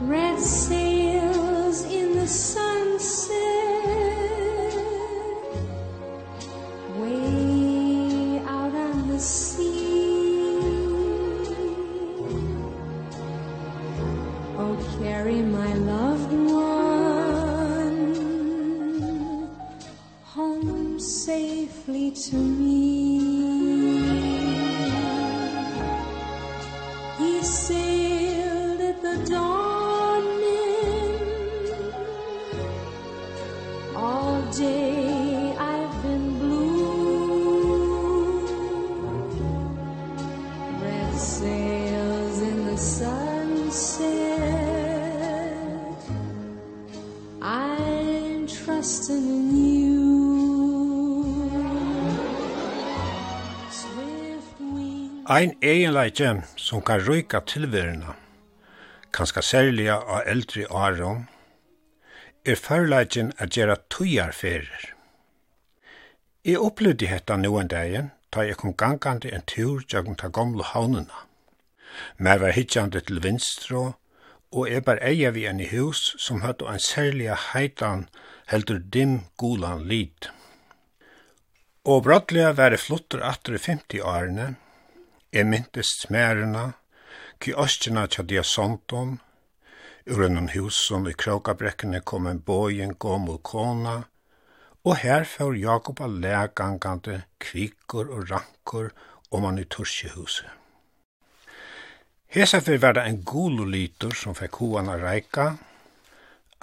red sails in the sunset. Ein egenleitje som kan røyka tilverina, kanska særliga av eldre åren, er førleitjen at gjera tøyarferer. Jeg opplevde hetta noen dagen, da jeg kom gangande en tur gjennom ta gamle havnena. Mer var hitjande til vinstro, og jeg bar eia vi en i hus som hadde en særlig heitan heldur dim gulan lid. Og brattlega var det flotter atter i 50 årene, Jeg myntest smerina, ki ostina tja diasonton, ur enn huson i krokabrekkene kom en bojen gomul kona, og her får Jakob a legangande kvikur og rankur om han i torsjehuset. Hesa fyrir verda en gulolitur som fekk hoan a reika,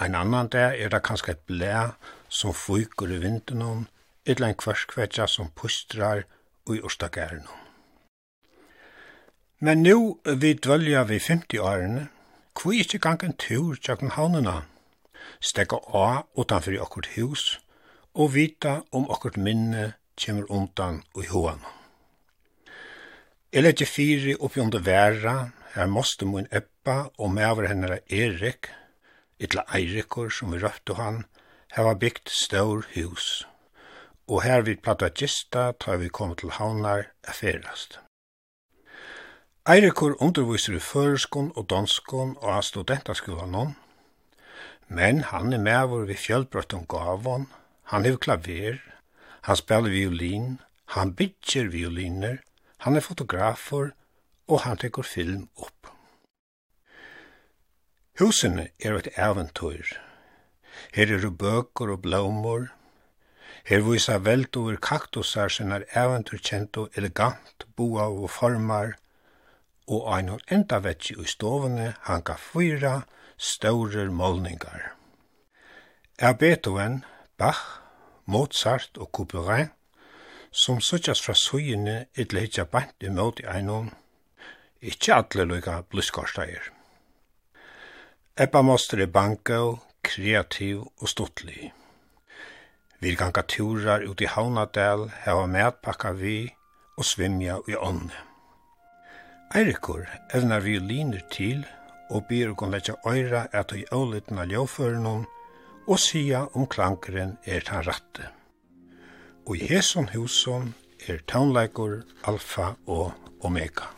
Ein annan dag er det kanskje et blæ som fyker i vindunnen, eller en kvarskvetja som pustrar i orsdagærenom. Men nu vi dvølja vi 50 årene, kvi ikkje gang en tur tjakken havnena, stekka av utanfor okkurt hus, og vita om okkurt minne kjemur undan og hoan. Jeg legger fire oppi under væra, her måste mun eppa og mever henne Erik, ytla Eirikur som vi røpte han, hava byggt stor hus, og her vi platta gista tar vi kom til havnar er ferast. Eirikur underviser i føreskon og danskon og av studentaskolan men han er med vår vi fjellbrøtt om gavon, han hever klaver, han spiller violin, han bytjer violiner, han er fotografer, og han tekur film opp. Husene er et eventyr. Her er bøker og blomor. Her viser velt over kaktusar som er eventyrkjent og elegant, boa og formar, og ein og enda vetsi i stovene hanga fyra staurer målningar. Er Beethoven, Bach, Mozart og Couperin, som suttjas fra sujene et leitja bant imot i einon, ikkje atle lukka bluskorsteir. Ebba Moster er banko, kreativ og stuttlig. Vi ganga turar ut i Havnadel, heva medpakka vi og svimja i ånden. Eirikur evnar violiner til og byr og leggja øyra at i åliten av ljåføren og sia om klankeren er tan ratte. Og i heson huson er taunleikur alfa og omega.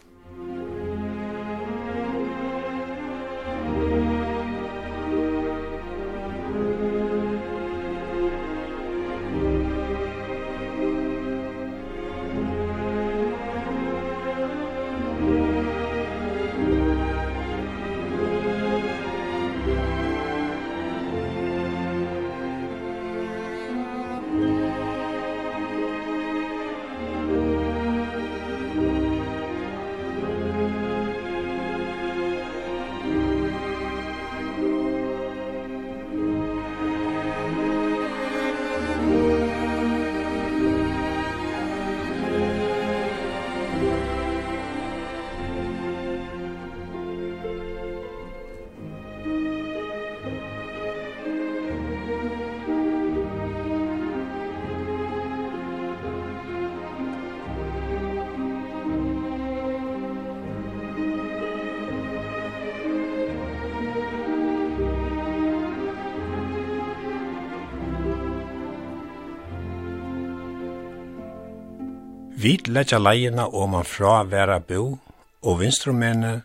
Vit letja leina om man fra vera bo, og vinstrumene,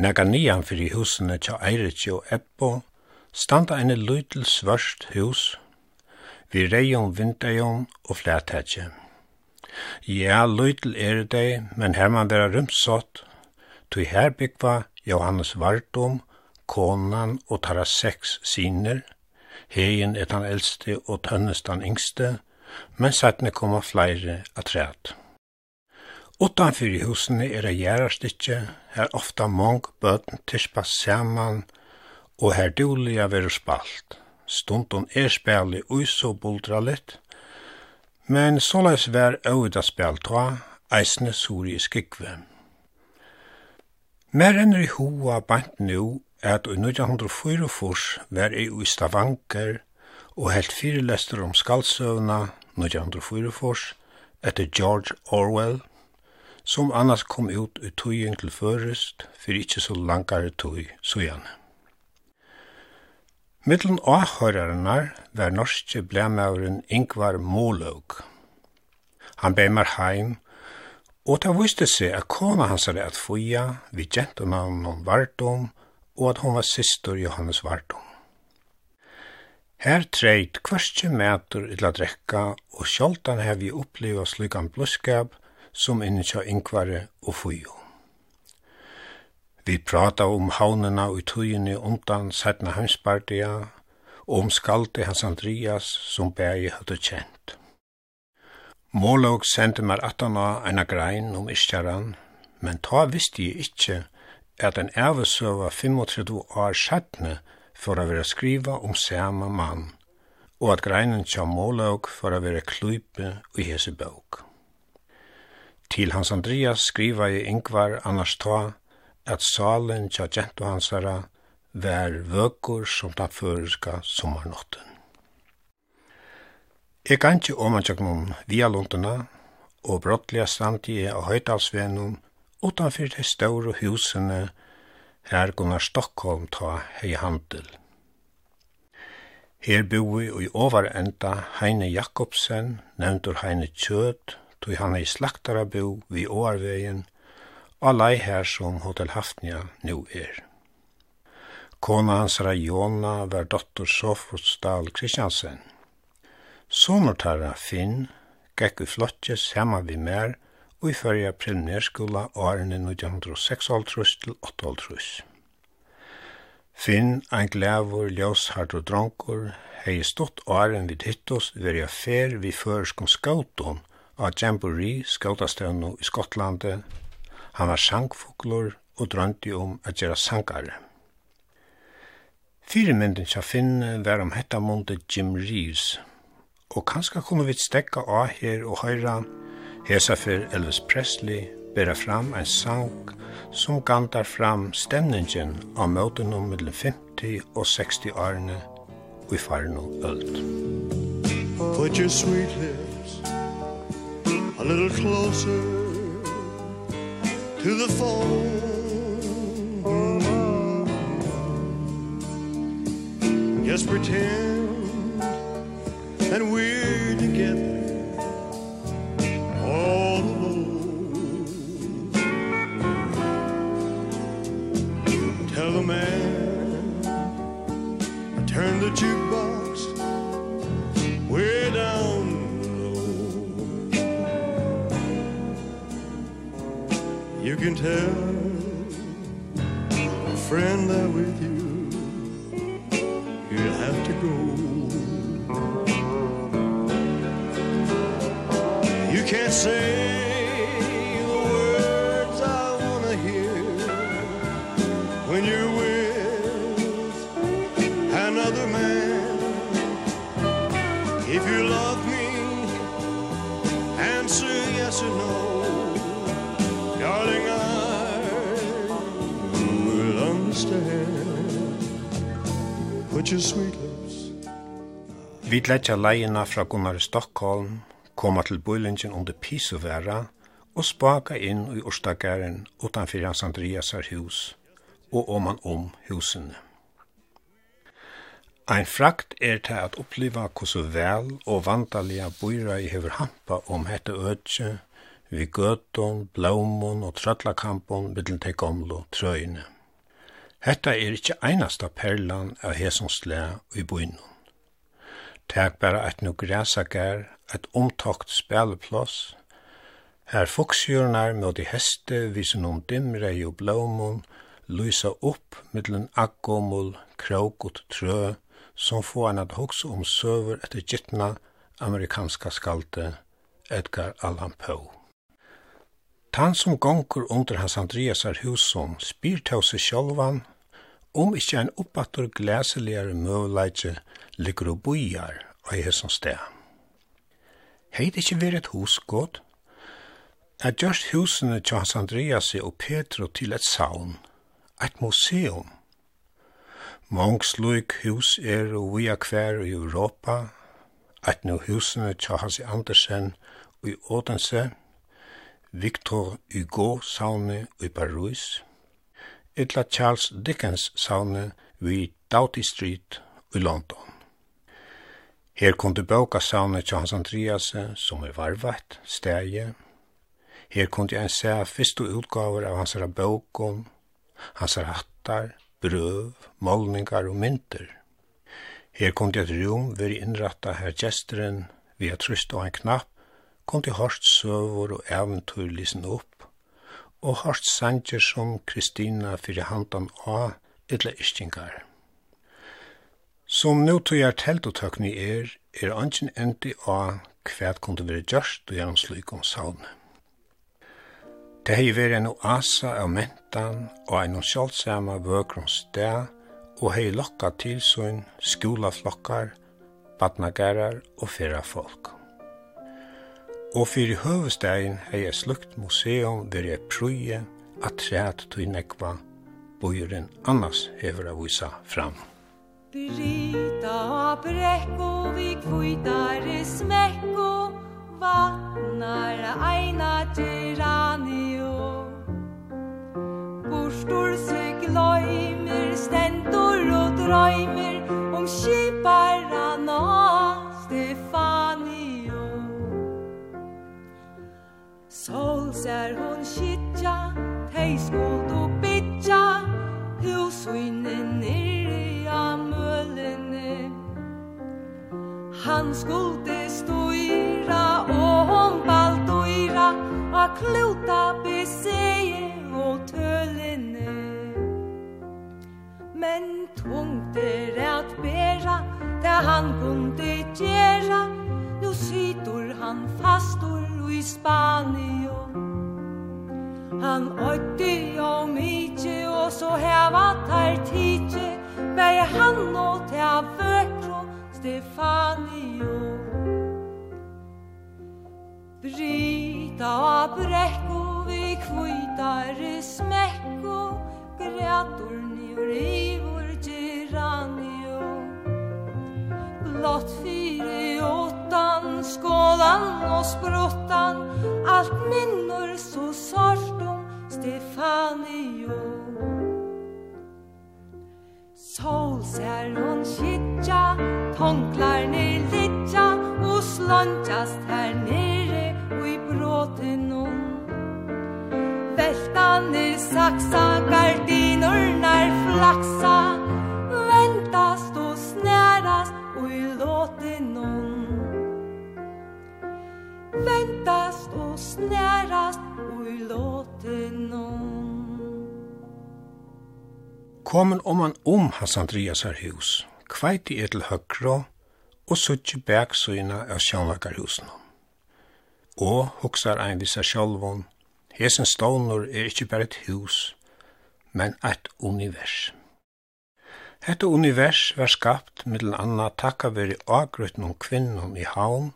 nega nian fyrir husene tja Eiritsi og Ebbo, standa ene lytel svørst hus, vi reion vindeion og flæthetje. Ja, lytel er det, men her man vera rumsått, tog her byggva Johannes Vardom, konan og tara seks siner, heien er den eldste og tønnestan yngste, men sættne koma flere træt Utanfyr i husene er det gjerastikje, her ofta mong bøten tispa saman, og her dulia veru spalt. Stundun er speli uis og buldra litt, men såleis vær øyda spel toa, eisne suri i skikve. Mer enn i hoa bant nu, at i 1904 vær i ui stavanker og helt fyrelester om skaldsøvna 1904 etter George Orwell – som annars kom ut i tøyen til førest, for ikkje så langare tøy søgjane. Mittlen avhøyrenar var norske blemauren Ingvar Måløg. Han bei meg heim, og det viste seg at kona hans hadde at føya vid gentonavnen Vardom, og at hon var syster Johannes Vardom. Her treit kvarskje mætur illa drekka, og sjoldan hef vi oppleva slukan bluskab, som inni tja inkvare og fujo. Vi prata om havnena og tøyene undan sætna heimspartia, og om skalde hans Andreas som bægi hadde kjent. Målåg sendte meg atana eina grein om iskjaran, men ta visste jeg ikkje at en ævesøva 35 år sætne for å være skriva om samme mann, og at greinen tja målåg for å være klype i hese bøk. Til Hans Andreas skriva i Ingvar annars ta at salen tja gentu hansara vær vøkur som ta føreska sommarnotten. Eg kan ikke omannsjøknum via luntuna og brottliga samtidig av høytalsvenum utanfyr de store husene her Gunnar Stockholm ta hei handel. Her boi og i overenda Heine Jakobsen, nevntur Heine Kjøt, tog han ei slaktarabo vi åarvegen, lei her som Hotel Haftnia nu er. Kona hans Rajona var dotter Sofus Dahl Kristiansen. Sonur tarra Finn gekk i flottjes hemma vi mer og i fyrja primærskola årene 1906 til 8 Finn, ein glævor, ljóshard og dronkur, hei stått åren vid hittos verja fer vi førskon skauton av Jamboree, skaldastøvnu i Skottlandet. Han var sangfuglor og drømte om at gjøre sangare. Fyremynden kja Finn var om hetta mundet Jim Reeves, og kanskje kunne vi stekka av her og høyra hesa for Elvis Presley bera fram ein sang som gantar fram stemningen av møten om mellom 50 og 60 årene og i farno ølt. Put your sweet lips a little closer to the phone. Just pretend that we're together. answer yes or så nå Darling, I will understand Put your sweet lips. Vi letja leina fra Gunnar Stockholm, koma til Bøylingen under Pisuvera og spaka inn i Orstagaren utanfyrir Hans Andreasar hus og om han om husene. Ein frakt er til at oppleva hvordan vel og vandalega bøyra i hever hampa om hette ødje, vi gøton, blaumon og trøllakampon middelen til gamle trøyne. Hetta er ikkje einasta perlan av hesonsle i bøynon. Tæk bara at nu græsakar, et omtakt speleplass, her fuksjørnar med de heste visen om dimre og blåmon, lysa opp middelen akkgåmål, krokot, trø, som får en at hoksa om søver etter gittna amerikanska skalte Edgar Allan Poe. Tan som gongur under hans Andreasar husum spyr til seg sjálvan om ikkje ein oppattor glæseligare møvleitje ligger og bojar og i hesson sted. Heit ikkje veri et husgått, at just husene til hans Andreas og Petro til et saun, et museum – Mångsluik hus er og vi er kvar i Europa, at nu husene tja Hansi Andersen i Odense, Victor Hugo saune i Paris, etla Charles Dickens saune vi Doughty Street i London. Her kunde boka saune tja Hans Andreas som er varvat, stegje. Her kom jeg se sæ utgaver av hans bøkken, hans rattar, brøv, målningar og mynter. Her kom til et rom ved innratta her gesteren ved at og en knapp, kom til hårst søvor og eventyr lysen opp, og hørt sanger som Kristina fyrir handan av ytla ischtingar. Som nu tog jeg telt og tøkni er, er angen endi av hva kunne være gjørst og gjerne slik om savnet. Det hei veri en oasa av mentan og en sjálfsama vøkron sted og hei lokka til sånn skolaflokkar, badnagarar og fyrra folk. Og fyrir høvestegin hei et slukt museum veri et prøye at treat tui nekva bojuren annars hever av visa fram. og brekko, vi kvitare smekko, vatnar eina tyrann drøymer om skiparan og Stefanio Sol ser hon skitja, tei skuld og bitja Husvine nirri av mølene Han skulde støyra og hon baldøyra a kluta bitja tvungter at bera Det han kunde gjera, Nu sitter han fastor i Spanio. Han åtti og mykje Og så heva tar tidje Vei han og te vørtro Stefanio Brita og brekko Vi kvitare smekko Grætor nivri han och sprottan allt minnor så sortom Stefanio. Solsär hon kitja tonklar ni litja och slantjast här nere och i bråten om Vältan saxar Komin om han om hans Andreasar hus, kveiti er til høgre og suttje bergsøyna av sjånlakarhusen. Og huksar ein vissa sjálvon, hesen stånor er ikkje berre et hus, men eit univers. Hette univers var skapt mittel anna takka veri agrøtten noen kvinnon i haun,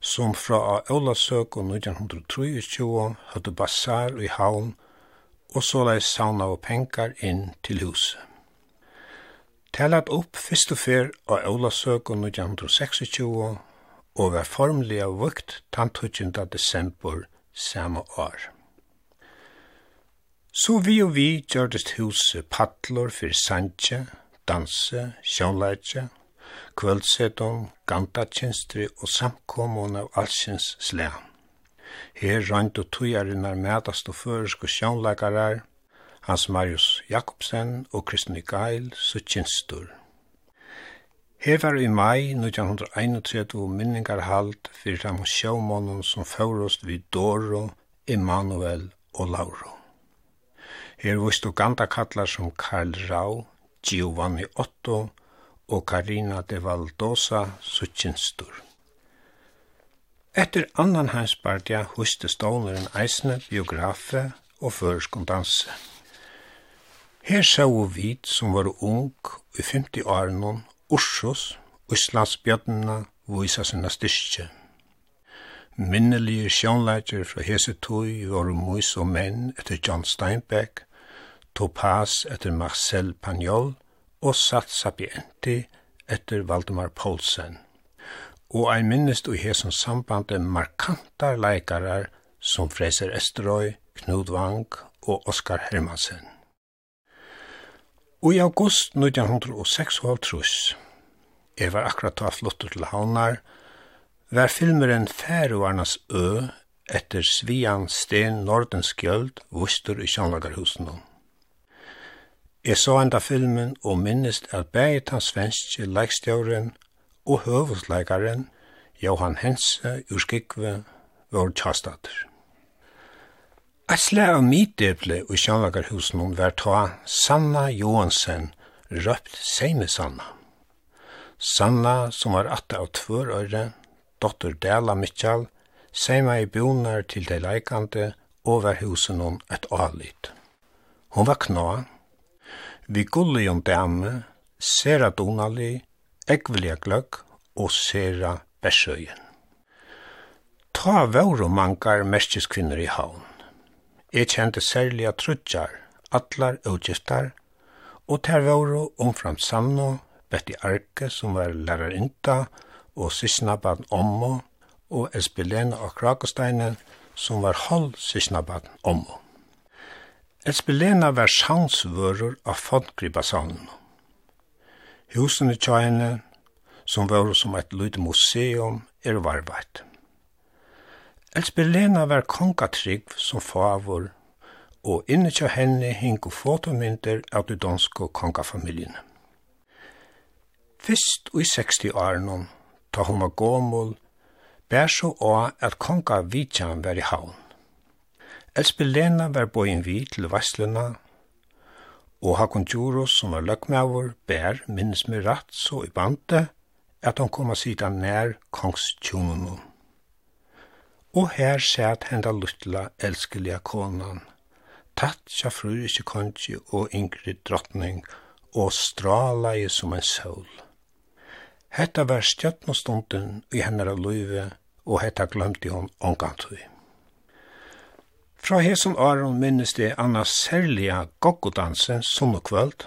som fra Aulasøk og 1923 hadde basar i havn og så lai sauna og penkar inn til huset. Talat opp fyrst og fyr av Ólasøkun 1926 og var formelig av vukt tantutjent desember samme år. Så vi og vi gjørdest huset paddlor for sanje, danse, sjånleitje, kvöldseton, gantatjenstri og samkommun av allsins slean. Her rønt og tøyarinnar mætast og føreske sjånleikarar, Hans Marius Jakobsen og Kristine Geil, Suttjinstur. Her var i mai 1931 minningarhald fyrir dem sjåmånen som førost vid Doro, Emanuel og Lauro. Her vist og ganda kallar som Karl Rau, Giovanni Otto og Karina de Valdosa Suttjinstur. Etter annan hansbardja huste ståleren eisne, biografe og føreskondanse. Her sjåu vi som var ung i 50 åren Ursus, Íslandsbjørnene, vise sinne styrke. Minnelige sjånleitjer fra Hesetøy var mys og menn etter John Steinbeck, Topaz etter Marcel Pagnol og Sat Sapienti etter Valdemar Poulsen og ein minnest i hesson sambande markantar leikarar som Freser Esterøy, Knud Wang og Oskar Hermansen. Og i august 1906 jeg var akkurat ta flottur til Havnar, var filmeren Færuarnas Ø etter Svian Sten Nordenskjöld vustur i Sjønlagarhusen. Jeg så enda filmen og minnest at bæget hans svenske leikstjøren og høvusleikaren Johan Hense ur Skikve var tjastater. Et slag av mideble i Sjønlagerhusen var ta Sanna Johansen røpt seime Sanna. Sanna, som var atta av tvør øre, dotter Dela Mitchell, seima i bonar til de leikande over husen hon et alit. Hon var kna, vi gulli om dame, sera donalig, ekvelia gløgg og sera besøyen. Ta våre mankar merskeskvinner i havn. Jeg kjente særlig at trutjar, atlar utgiftar, og ter våre omfram Sanno, Betty Arke, som var lærarinta, og Sysnaban Ommo, og Espelena og Krakosteinen, som var halv Sysnaban Ommo. Espelena var sjansvörur av Fondgribasanen, Husene tjene, som var som et lyd museum, er varveit. Els Berlena var kongatrygg som favor, og inne til henne hink og fotomynter av de danske kongafamiljene. Fyrst i 60-årene, ta hun var gåmål, bær så også at konga vidtjan var i havn. Els Berlena var boin vi til Vestluna, og Hakon Djuros, som var løkmavur, bær, minnes med ratt, så i bandet, at han kom og sida nær kongstjonen. Og her sæt henda luttla elskelige konan, tatt sja fruriske kongi og yngre drottning, og stralaje som en sol. Hetta var stjøttnostunden i hennara løyve, og hetta glemte hon omgantøy. Fra hesson åren minnes det Anna særlige goggodansen sunnokvöld,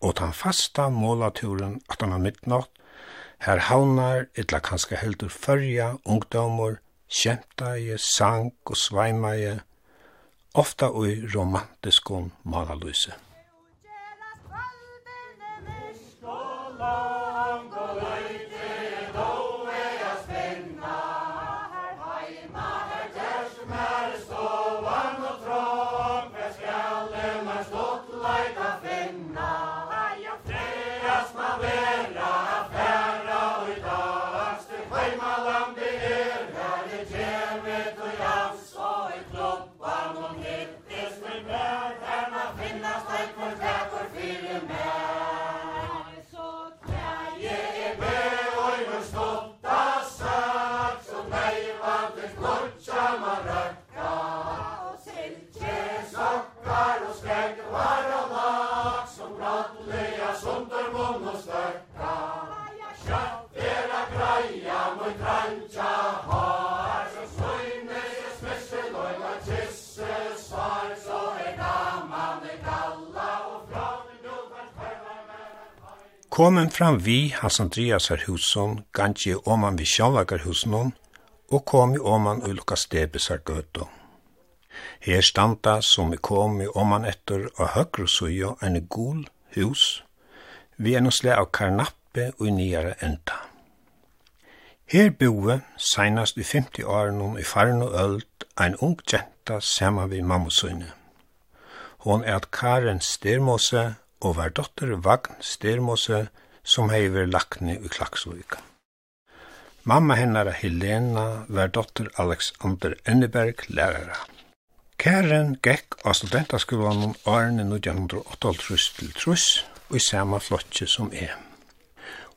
og den fasta målaturen at han har midnatt, her havnar, etla kanska heldur fyrja, ungdomor, kjemtaje, sang og sveimaje, ofta og i romantiskon malaluse. Amen. Komen fram vi hans Andreas her husen, ganske oman vi sjallakar husen og kom i oman ulka stebes her gøto. Her standa som vi kom i oman etter og høyre suyo en gul hus, vi er nosle av karnappe og nyere enda. Her boe, seinast i 50 åren i faren og ølt, ein ung jenta saman vi mammasøyne. Hon er at Karen Stermose og var dotter Vagn Stermose som hei ver lakne i Klaksvika. Mamma hennara Helena var dotter Alexander Enneberg lærara. Karen gekk av studentaskolan om årene 1908 til truss og i samme flotje som er.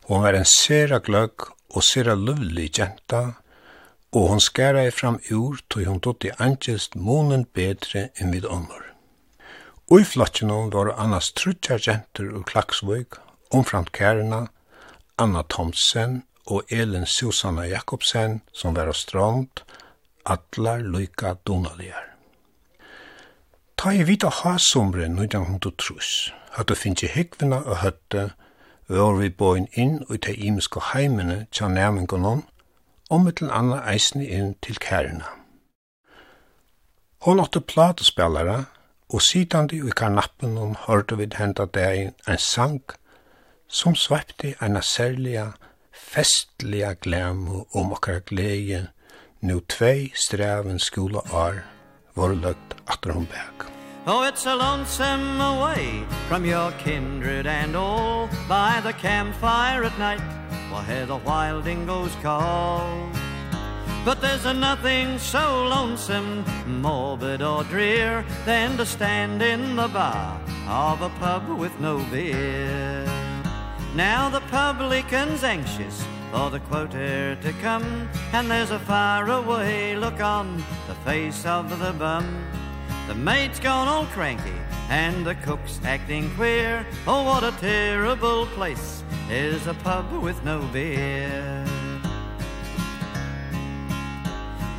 Hon var en sera gløgg og sera luvlig jenta, og hon skæra fram ur tog hon dotter Angels månen bedre enn vid ånder. Og i flotjennom var annars trutja jenter ur Klaksvøk, omframt kærena, Anna Thomsen og Elin Susanna Jakobsen, som var strand, atlar loika donaligar. Ta i vita hasomre 1903, at du finnje hikvina og høtte, var vi boin inn og til imiske heimene tja nærmengonon, og mittel anna eisne inn til kærina. Hon åtte platespillere, og sitandi i karnappen hon hørte vid henta deg en sang som svepte en særliga festliga glæm om okkar glede nu tvei stræven skola ar, var løgt atter hon bæk. Oh, it's a lonesome away from your kindred and all By the campfire at night, while hear the wild dingoes call But there's a nothing so lonesome, morbid or drear Than to stand in the bar of a pub with no beer. Now the publican's anxious for the quoter to come And there's a faraway look on the face of the bum. The maid's gone all cranky and the cook's acting queer. Oh, what a terrible place is a pub with no beer.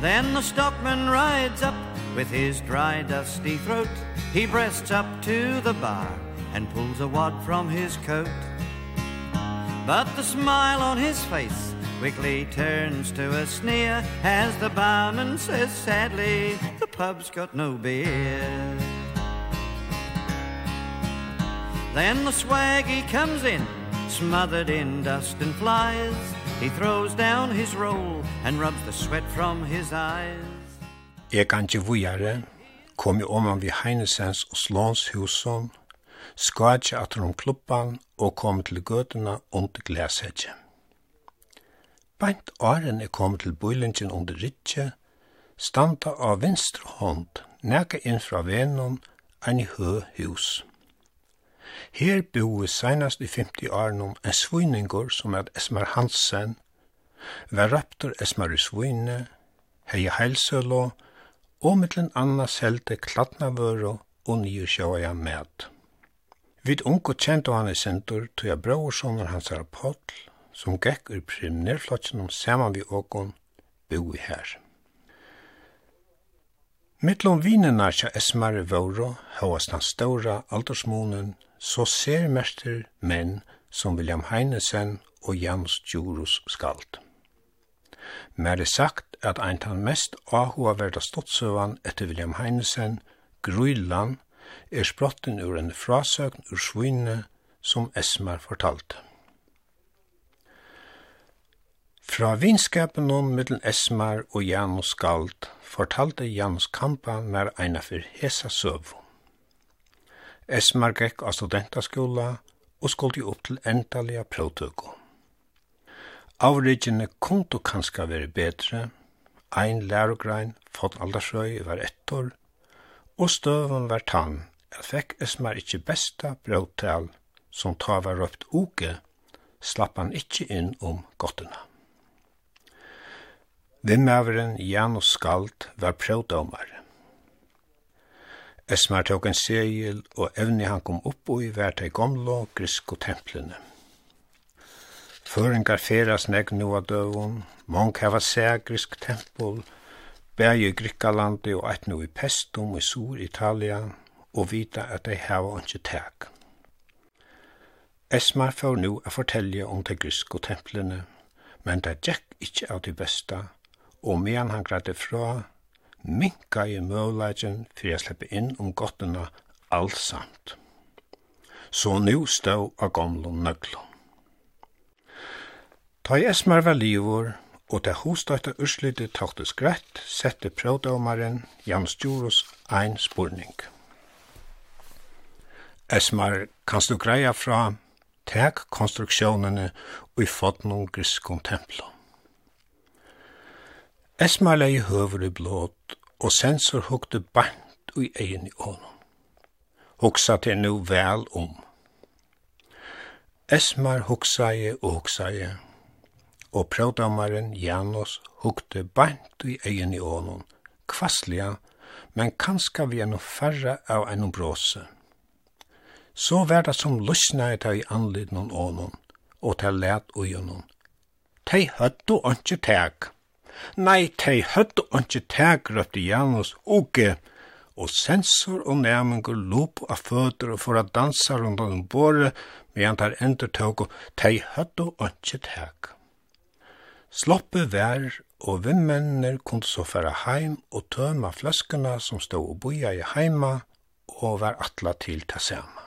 Then the stockman rides up with his dry dusty throat. He breasts up to the bar and pulls a wad from his coat. But the smile on his face quickly turns to a sneer As the barman says sadly the pub's got no beer. Then the swaggy comes in smothered in dust and flies. He throws down his roll and rubs the sweat from his eyes. Jeg kan ikke vujere, kom i oman vi Heinesens og Slåns huson, skadje at om klubban og kom til gøtena under glashetje. Bant åren er kom til bøylingen under rittje, standa av venstre hånd, neka inn fra venon, en hø hus. Her boi seinast i 50 åren en svinningur som er Esmar Hansen var raptor Esmar i svine, hei heilsølo, og mittlen anna selte kladnavøro og nye sjåja med. Vid unko kjento han i sentur, tog jeg brorsoner hans rapport, som gekk ur primnerflotsen om saman vi åkon, boi her. Mittlom vinina kja Esmar i våro, hauast hans ståra aldersmonen, så ser mester menn som William Heinesen og Jans Djurus skald. Mer er sagt at ein tan mest ahua verda stottsøvan etter William Heinesen, Grøyland, er sprotten ur en frasøgn ur svinne som Esmer fortalte. Fra vinskapen om middelen Esmar og Janus Skald fortalte Janus Kampa nær eina for hesa søvn. Esmar gekk av studentaskola og skulle opp til endaliga prøvtøku. Avrigene kunne kanskje veri bedre. ein lærogrein, fått aldersrøy var ettor, og støvun var tann, at fekk Esmar ikkje besta brøvtal som ta var røpt uke, slapp han ikkje inn om gottena. Vimmaveren Janus Skald var prøvdomare. Esmar tok en segel, og evni han kom opp og i vært ei gamla grisko templene. Føringar feras negg nu av døvun, mong heva seg grisk tempel, bæg i Grikkalandi og eit nu i Pestum i Sur-Italia, og vita at dei heva ikkje teg. Esmar får nu a fortelja om de grisko templene, men det gikk ikkje av de besta, og medan han gradde fra, minka i møvleidjen for jeg slipper inn om gottena allsamt. Så nu stå av gamle nøglo. Ta i esmer var livor, og det hostøyta urslite taktes greit, sette prøvdømaren Jans Djuros ein spurning. Esmar, kanst du greia fra tek konstruksjonene og i fotnum griskom templum? Vestmarlegi høver i blåt, og sensor hukte bant i egen i ånden. Hoksa til nu vel om. Esmar hoksaje og hoksaje, og prøvdammaren Janos hukte bant i egen i ånden, kvastliga, men kanska vi enn færre av enn bråse. Så var det som lusna i ta anlid noen ånden, og til let og gjennom. Tei høttu anki teg. Nei, tei høttu onki tegrøpti Janus uke, og sensor og nærmengur lop av føtter og for at dansa rundt om båret, medan tar endur tøk og tei høttu onki teg. Sloppe vær og vimmennir kunne så færa heim og tøma fløskene som stod og boia i heima og var atla til ta sama.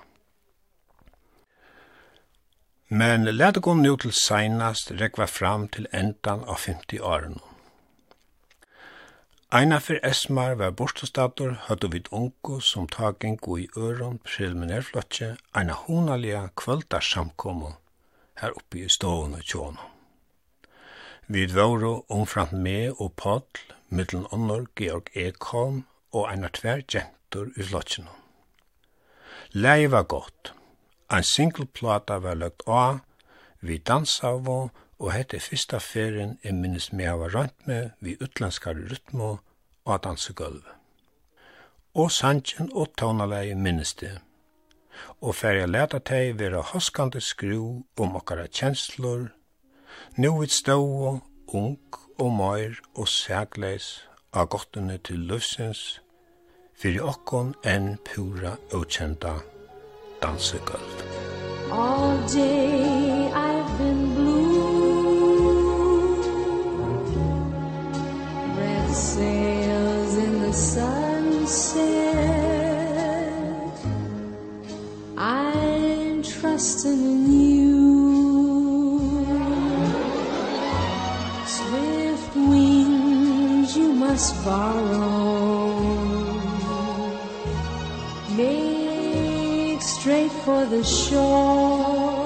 Men lette kom nu til seinast rekva fram til endan av 50 åren. Einar fyrir Esmar var bortstastator høttu vid onko som tagen gå i øron preliminærflotje eina honalega kvöldarsamkommu her oppi i ståen og tjån. Vid våro omframt me og Padl, mittlen onnor Georg Ekholm og einar tver gentur i flotjeno. Lei var godt. Ein single plata var lagt av, vi dansa av og og hette fyrsta ferien er minnes meg hava rønt med vi utlandskare rytmo og dansegulv. Og sanjen og tonalei minnes det. Og færre leta teg vera hoskande skru om okkara kjenslor, nu vi stå ung og møyr og sægleis av gottene til løvsens, fyrir okkon enn pura og kjenta dansegulv. All day sails in the sunset. I'm trusting in you. Swift wings you must borrow. Make straight for the shore.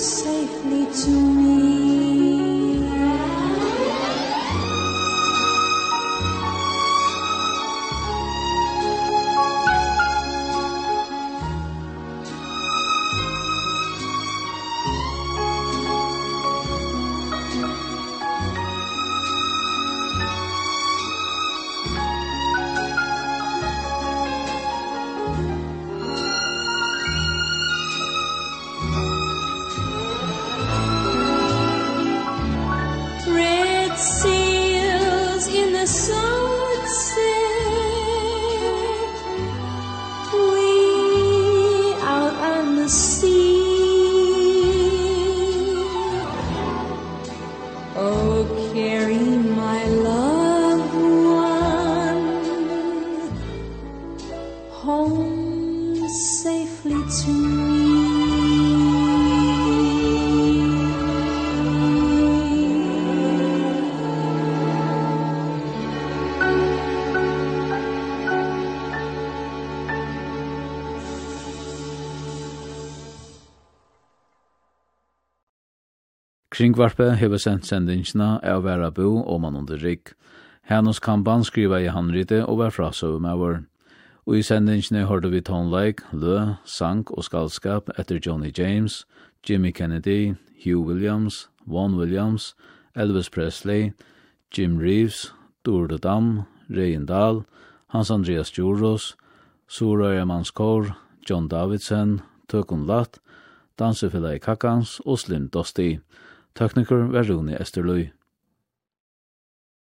safely to me. home safely to me Kringvarpe hever sendt sendingsna av Vera Verabo og man under Rik. Hennos kampan skriva i handrite og var frasøv med vår. Og i sendingene hørte vi tonleik, lø, sang og skaldskap etter Johnny James, Jimmy Kennedy, Hugh Williams, Vaughn Williams, Elvis Presley, Jim Reeves, Dorde Dam, Reyn Dahl, Hans Andreas Djuros, Sura Manskor, John Davidson, Tøkun Latt, Dansefella i Kakans og Slim Dosti. Tekniker var Rune Esterløy.